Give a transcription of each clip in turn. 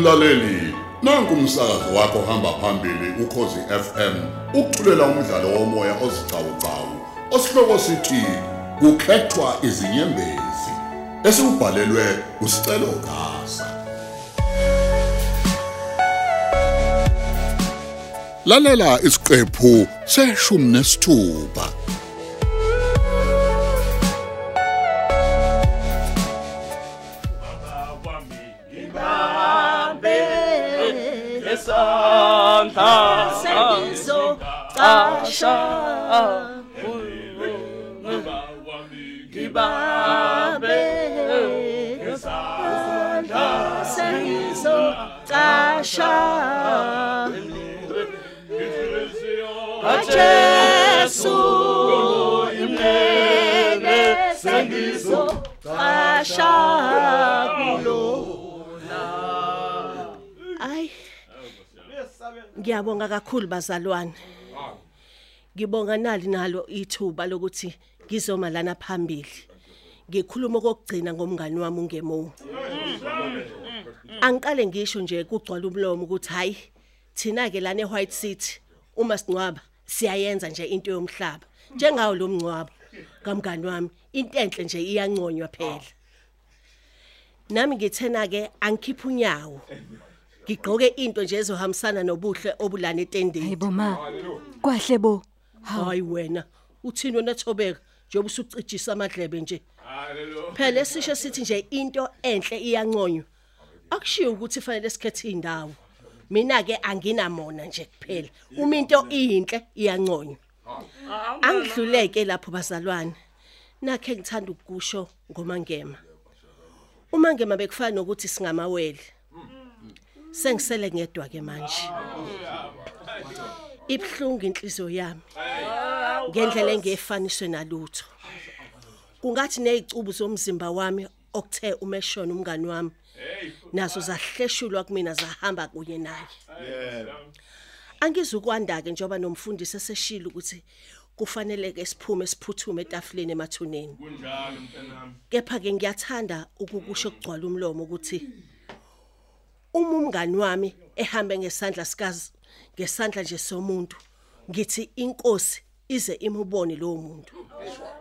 Mlaleli, nanku umsakazo wakho hamba phambili ukhozi FM. Ukuthulela umdlalo womoya ozicawucawu. Osihloko sithi kukhethwa izinyembezi. Esibhalelwe usicelo gasa. Lalela isiqephu seshumi nesithupha. Sengizoqasha Ngibabe Sengizoqasha Jesu imene sengizoqasha kulo Ay Ngiyabonga kakhulu bazalwane. Ngibonga nali nalo ithuba lokuthi ngizoma lana phambili. Ngikhuluma okugcina ngomngani wami ungemo. Angiqale ngisho nje kugcwala umlomo ukuthi hayi thina ke lana eWhite City uma singcwaba siyayenza nje into yomhlaba. Njengawo lo mngcwabo kamngani wami into enhle nje iyanconywa phela. Nami ngithena ke angikhipha unyawo. ngigqoke into nje ezohambisana nobuhle obulana etendeni Hayibo ma. Kwahle bo. Hayi wena uthini wena thobeka njengoba usucijisa amadlebe nje. Phela esisho sithi nje into enhle iyanconywa akushiyo ukuthi fanele sikhethe indawo mina ke anginamona nje kuphela. Uma into iyinhle iyanconywa angidluleke lapho bazalwane. Nakhe ngithanda ukusho ngomangema. Umangema bekufana nokuthi singamawele. Sengisele ngedwa ke manje ibhlungu inhliziyo yami. Ngendlela engefaniswe nalutho. Kungathi nezicubu zomzimba wami okuthe umeshona umngani wami nazo zahleshulwa kumina zahamba kunye naye. Angizukwanda ke njoba nomfundisi eseshila ukuthi kufanele ke siphume siphuthume etafuleni emathuneni. Kepha ke ngiyathanda ukukusho ukugcwala umlomo ukuthi uma umngani wami ehambe ngesandla sikazi ngesandla nje somuntu ngithi inkosi ize imubone lo muntu.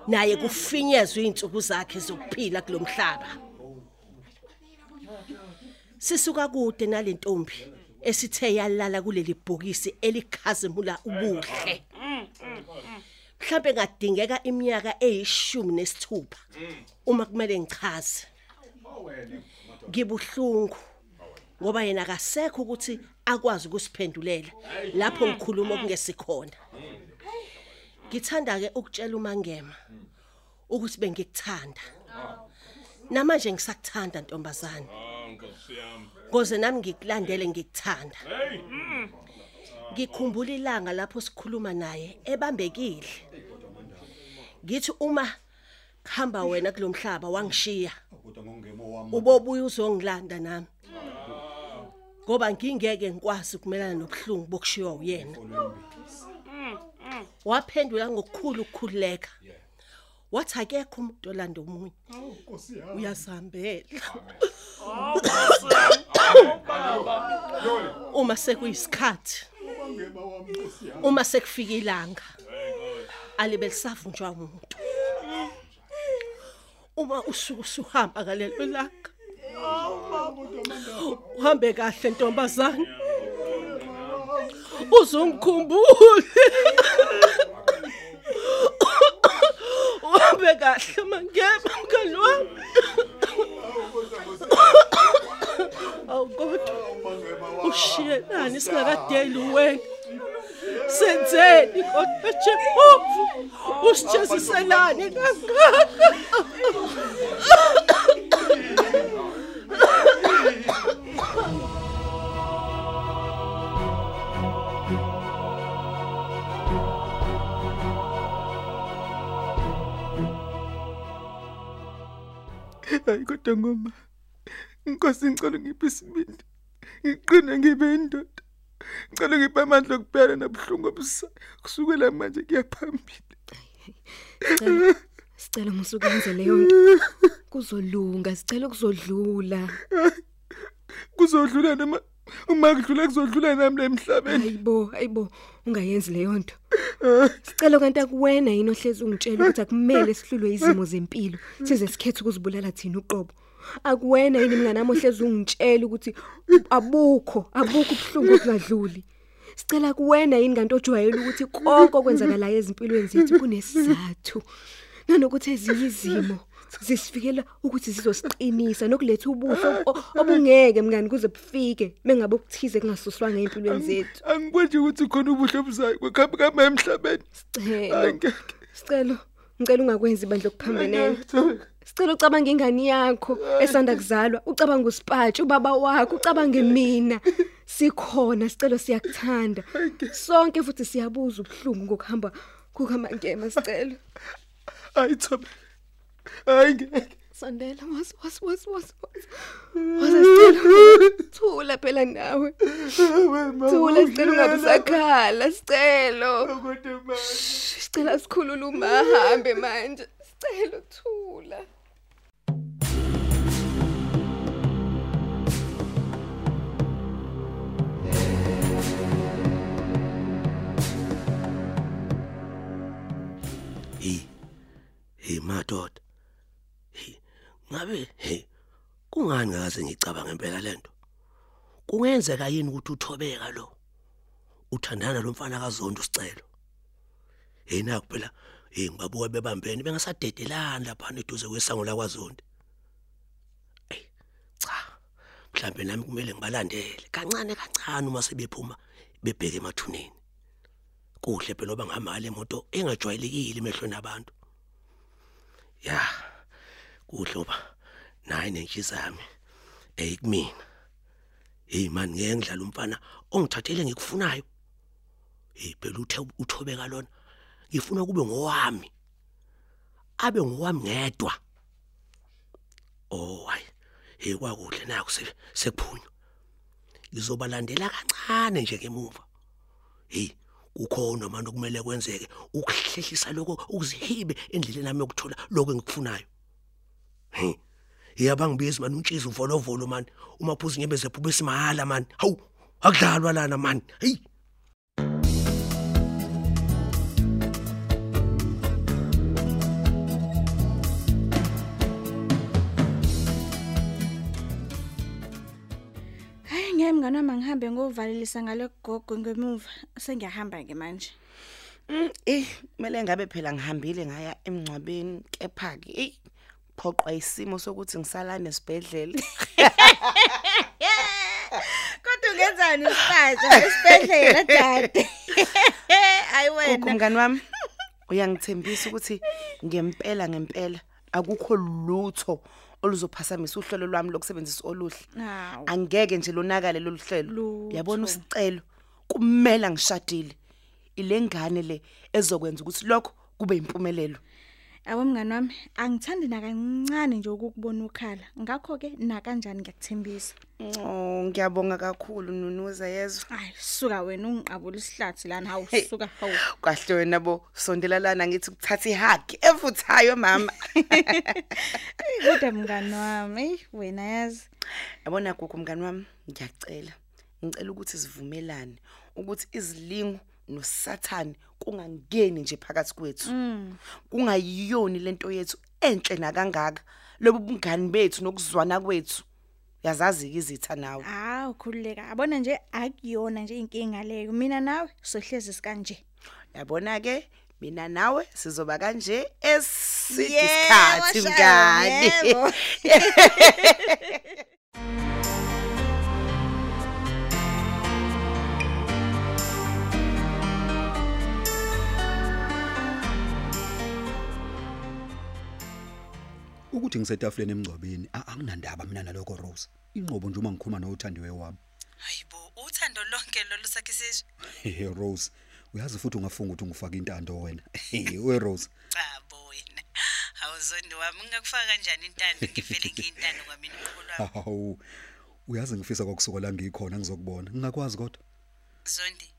Naye kufinyezwe izinsuku zakhe zokuphila kulomhlaba sisuka kude nalentombi esithe yalala kuleli bhokisi elikhazimula ubuhle. Mhlambe ngadingeka iminyaka eyishumi nesithupha uma kumele ngichaze. Ngibuhlungu ngoba yena akasekho ukuthi akwazi ukusiphendulela lapho ngikhuluma okungesikhona. Ngithanda ke ukutshela umangema ukuthi bengikuthanda. Namanje ngisakuthanda ntombazana ngoze nami ngikulandele ngikuthanda. Ngikhumbula ilanga lapho sikhuluma naye ebambekile. Ngithi uma khamba wena kulomhlaba wangishiya ubobuya uzongilanda nami. Ngoba ngingeke ngikwazi ukumelana nobuhlungu bokushiywa uyena. Waphendula ngokukhulu ukukhululeka. Wathi akekho umuntu olanda omunye. Uyasihambela uma sekuyisikhathi uma sekufika ilanga alibe lisavunjwa umuntu. Uma usuku suhamba galelo langa uhambe kahle ntombazana uzongikhumbule uhambe kahle mangeba mngani wami. Awukodwa ushiyelani singakadeli wena senzeni kodwa Jehova usijeziselani kangaka? Hayi kodwa ngoma inkosi ngicela ngiphe isibindi ngiqine ngibe indoda ngicela ngiphe amandla okuphela nabuhlungu obusayo kusukela manje kuyaphambili Sicela sicela musuke enze leyo nto. Kuzolunga, sicela kuzodlula. kuzodlula noma uma kudlula kuzodlula nami la emhlabeni Hayibo, hayibo, ungayenzi leyo nto. Sicela kanti akuwena yini ohlezi ungitshela ukuthi akumele sihlulwe izimo zempilo size sikhethe ukuzibulala thina uqobo. Akuwena yini mngani nami ohlezi ungitshela ukuthi abukho, abukho ubhlungu okungadluli. Sicela kuwena yini kanti ojwayele ukuthi konke okwenzakalayo ezimpilweni zethu kunesizathu. Nanokuthi ezinye izimo zisifikela ukuthi zizosiqinisa nokuletha ubuhle ob- obungeke mngani kuze bufike mengabe ukuthize kungasuswanga empilweni zethu. angiboni nje ukuthi khona ubuhle obuzayo kwekhambi kami emhlabeni Sicelo. Sicelo, ngicela ungakwenzi bandla okuphambeneyo. Sicela ucabange ingane yakho esanda kuzalwa, ucabange uSipatshu, ubaba wakho, ucabange mina. Sikhona sicelo siyakuthanda. Sonke futhi siyabuza ubhlungu ngokuhamba kuhamba ngema sicelo. hayi Thobeka hayi ngeke Sandela was was was was. Wasicela. Thula phela nawe. Thula sicela ungabe usakhala sicelo. kodwa manje Sicela sikhulule uma hambe manje. Sicela thula. hey hey madoda hey ngabe hey kungani ngaze ngicabanga impela lento kungenzeka yini ukuthi uthobeka lo? Uthandana lo mfana kaZondo sicelo hey naku phela hey ngibabuka bebambene bengasadedelani lapha eduze kwesango lakwaZondo hey cha mhlambe nami kumele ngibalandele. Kancane kancane uma sebephuma bebheke emathuneni. Kuhle phela oba ngamali emoto engajwayelekile emehlweni abantu ya. Kuhle oba nayi nenhliziyo yami eyikumina hey man ngeke ngidlala umfana ongithathele ngikufunayo. Hey phela uthe uthobeka lona ngifuna kube ngowami abe ngowami ngedwa. Oh hayi. Hey kwakuhle naku se- sekuphunywa. Ngizobalandela kancane nje ngemuva hey kukhona manje okumele kwenzeke ukuhlehlisa lokho ukuzihibe endleleni nami yokuthola lokho engikufunayo. Hey yabangibizi mani? Untshiza uvolovolo mani? Umaphuzi nyembeze phube simahala mani? Hawu akudlalwa lana mani? Hey Hayi ngeke mngani wami ngihambe ngovalelisa ngale gogo ngemuva. Sengiyahamba ke manje. Mm, eh kumele ngabe phela ngihambile ngaya emngcwabeni kepha ke eh phoqwa isimo sokuthi ngisala nesibhedlela. Kodwa ungenzani isipatsha esibhedlela dade? Kokho wena. mngani wami uyangithembisa ukuthi ngempela ngempela akukho lutho oluzophasamisa uhlelo lwami lokusebenzisa oluhle. Angeke nje lonakale lolu hlelo. Yabona usicelo? Kumela ngishadile. Ilengane le ezokwenza ukuthi lokho kube impumelelo Yabo mngani wami angithandi nakancane nje ukukubona ukhala. Ngakho ke na kanjani ngiyakuthembisa. oh ngiyabonga kakhulu nunuza yezwa Hayi suka wena ungiqabula isihlathi lana hawu Hey. suka hawu. kahle wena bo sondela lana ngithi kuthatha ihug evuthayo mama Kodwa mngani wami ey, wena yazi. yabona gogo mngani wami ngiyacela ngicela ukuthi sivumelane ukuthi izilingo nosathane kungangeni nje phakathi kwethu kungayiyoni lento yethu enhle nakangaka lobu bungani bethu nokuzwana kwethu yazazi izitha nawe Ah ukhululeka. Abona nje akuyona nje inkinga leyo. Mina nawe sohlezi sikanje. yabona ke mina nawe sizoba kanje esithi Yebo, isikhathi Shaka, mngani ukuthi ngisetafuleni emngcwabeni. A- anginandaba mina naloko Rose. Inqobo nje uma ngikhuluma nothandiwe wami. Hayibo, uthando lonke lolu sakhisizwe. hey Rose uyazi futhi ungafunga ukuthi ngifaka intando wena. We Rose. Cha bo wena. Awuzondi wami ngingakufaka kanjani intando? Ngivele ngiyintando kwamina uqobo lwami. hawu uyazi ngifisa kwakusuka la ngikhona ngizokubona. Ngingakwazi kodwa. Zondi,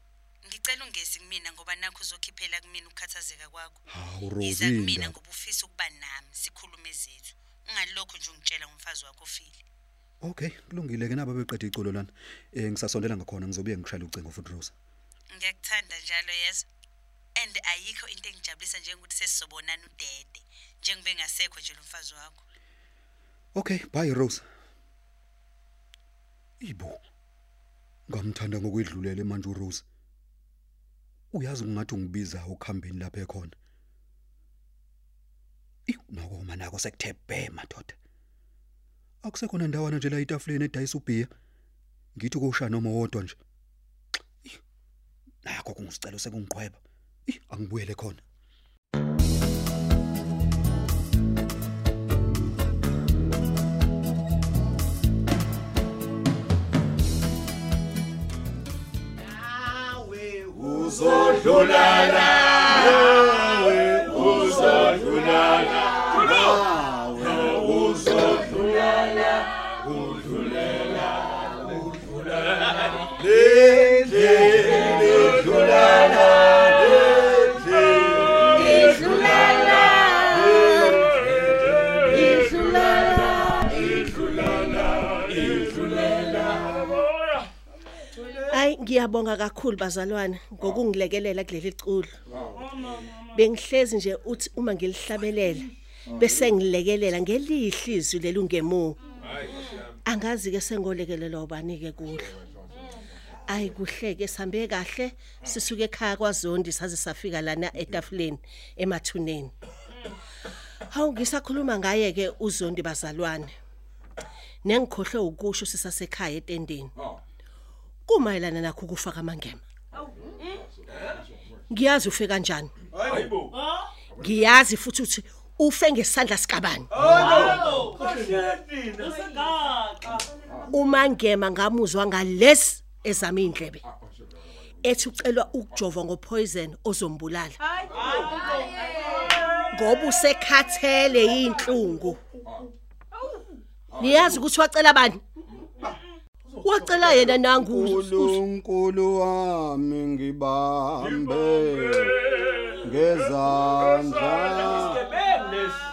ngicela ungezi kumina ngoba nakho uzokhiphela kumina ukukhathazeka kwakho. hawu Rose Yiza kumina indaba ngoba ufisa ukuba nami sikhulume zethu. Ungalokho nje ungitshela umfazi wakho ofile. Okay, kulungile ke naba beqeda iculo lana. Eh ngisasondela ngakhona ngizobuye ngishayele ucingo futhi Rose. Ngiyakuthanda njalo yezo. And ayikho into engijabulisa njengokuthi sesizobonana udede. Njengobe ngasekho nje lo mfazi wakho. Okay, bye Rose. Ibo. Ngamthanda ngokwedlulela manje uRose. Uyazi ungathi ungibiza ukuhambeni lapha ekhona. Iw nako manako sekuthe bhe madoda. Akusekhona ndawana nje la itafuleni edayisa ubhiya. Ngithi kusha noma wodwa nje. Iw, Nakho kungisicelo sekungiqhweba. Ih angibuyele khona. Hayi ngiyabonga kakhulu bazalwane ngokungilekelela kuleli culo. Bengihlezi nje uthi uma ngilihlabelela bese ngilekelela ngelihlizwi lelungemu. Angazi ke sengolekelelwa ubani ke kulo. Ayi kuhleke sihambe kahle sisuke ekhaya kwaZondi saze safika lana etafuleni emathuneni. Hawu ngisakhuluma ngaye ke uZondi bazalwane. Nengikhohle ukusho sisasekhaya etendeni. Kumayelana nakho ukufaka amangema. Ngiyazi ufe kanjani? Ngiyazi futhi uthi ufe ngesandla sikabani. Umangema ngamuzwa ngalesi ezama indlebe. Ethi ucelwa ukujova ngopoison ozombulala. Ngoba usekhathele inhlungu niyazi ukuthi wacela bani? Wacela yena nangu uNkulunkulu wami ngibambe ngezandla.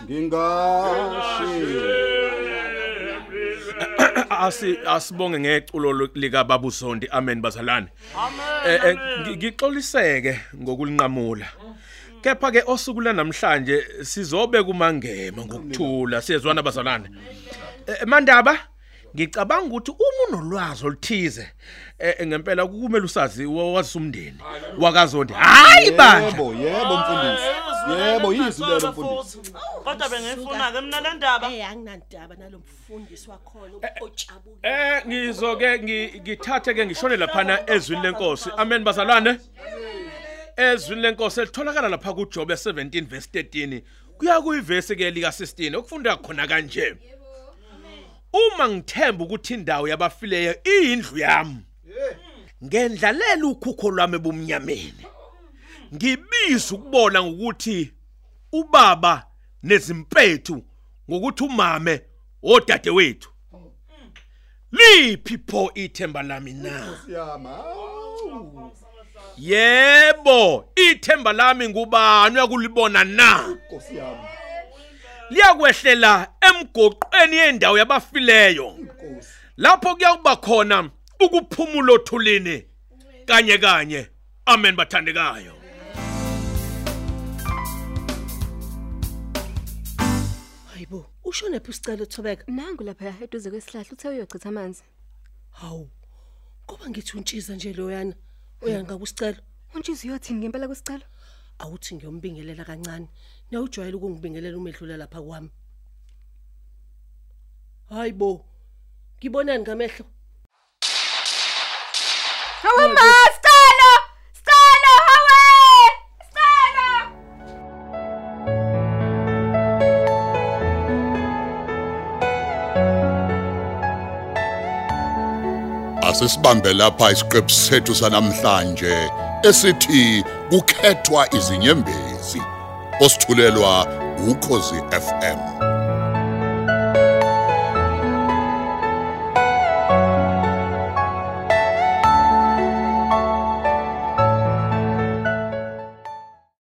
Ngingashi. Asi asibonge ngeculo lika baba uZondi amen bazalwane. Eh eh, ngi- ngixoliseke ngokulinqamula. Kepha ke osukula namhlanje sizobe kumangema ngokuthula. Siyezwana bazalwane. Eh, mandaba ngicabanga ukuthi uma unolwazi oluthize eh, ngempela kumele usazi wazi umndeni wakaZondi hayi bandla yebo yebo mfundisi yebo yizwi lelo mfundisi kodwa bengifuna ke mina le ndaba Eh anginandaba nalomfundisi wakhona ochabuke. Eh ngizoke ngi- ngithathe ke ngishone laphana ezwini lenkosi. Amen bazalwane. Ezwini lenkosi elitholakala lapha kuJobe 17 verse 13 kuya kuyivesi ke lika 16 okufunda khona kanje. Uma ngithemba ukuthi indawo yabafileyo iyindlu yami. Ngendlalela ukhukho lwami ebumnyameni. Ngibiza ukubona ngokuthi ubaba nezimpethu ngokuthi umame odade wethu liphi pho ithemba lami na? Siyama yebo ithemba lami ngubani uyakulibona na? Nkosi yami. Liyakwehlela emgoqweni yendawo yabafileyo Nkosi lapho kuyakuba khona ukuphumula othulini kanye kanye amen bathandekayo Hayibo, ushone phi sicelo Thobeka? Nangu lapha eduze kwesihlahla uthe uyochitha amanzi. Hawu. Ngoba ngithi untshiza nje loyana. Uyanga kusicelo. Untshizwe uyothini ngempela kwesicelo? Awuthi ngiyombingelela kancane. Na ujwayele ukungibingelela umedlula lapha kwami. Hayibo. Ngibonani ngamehlo? Hawe ma, Asisibambe lapha isiqephu sethu sanamhlanje esithi kukhethwa izinyembezi osithulelwa ukhozi FM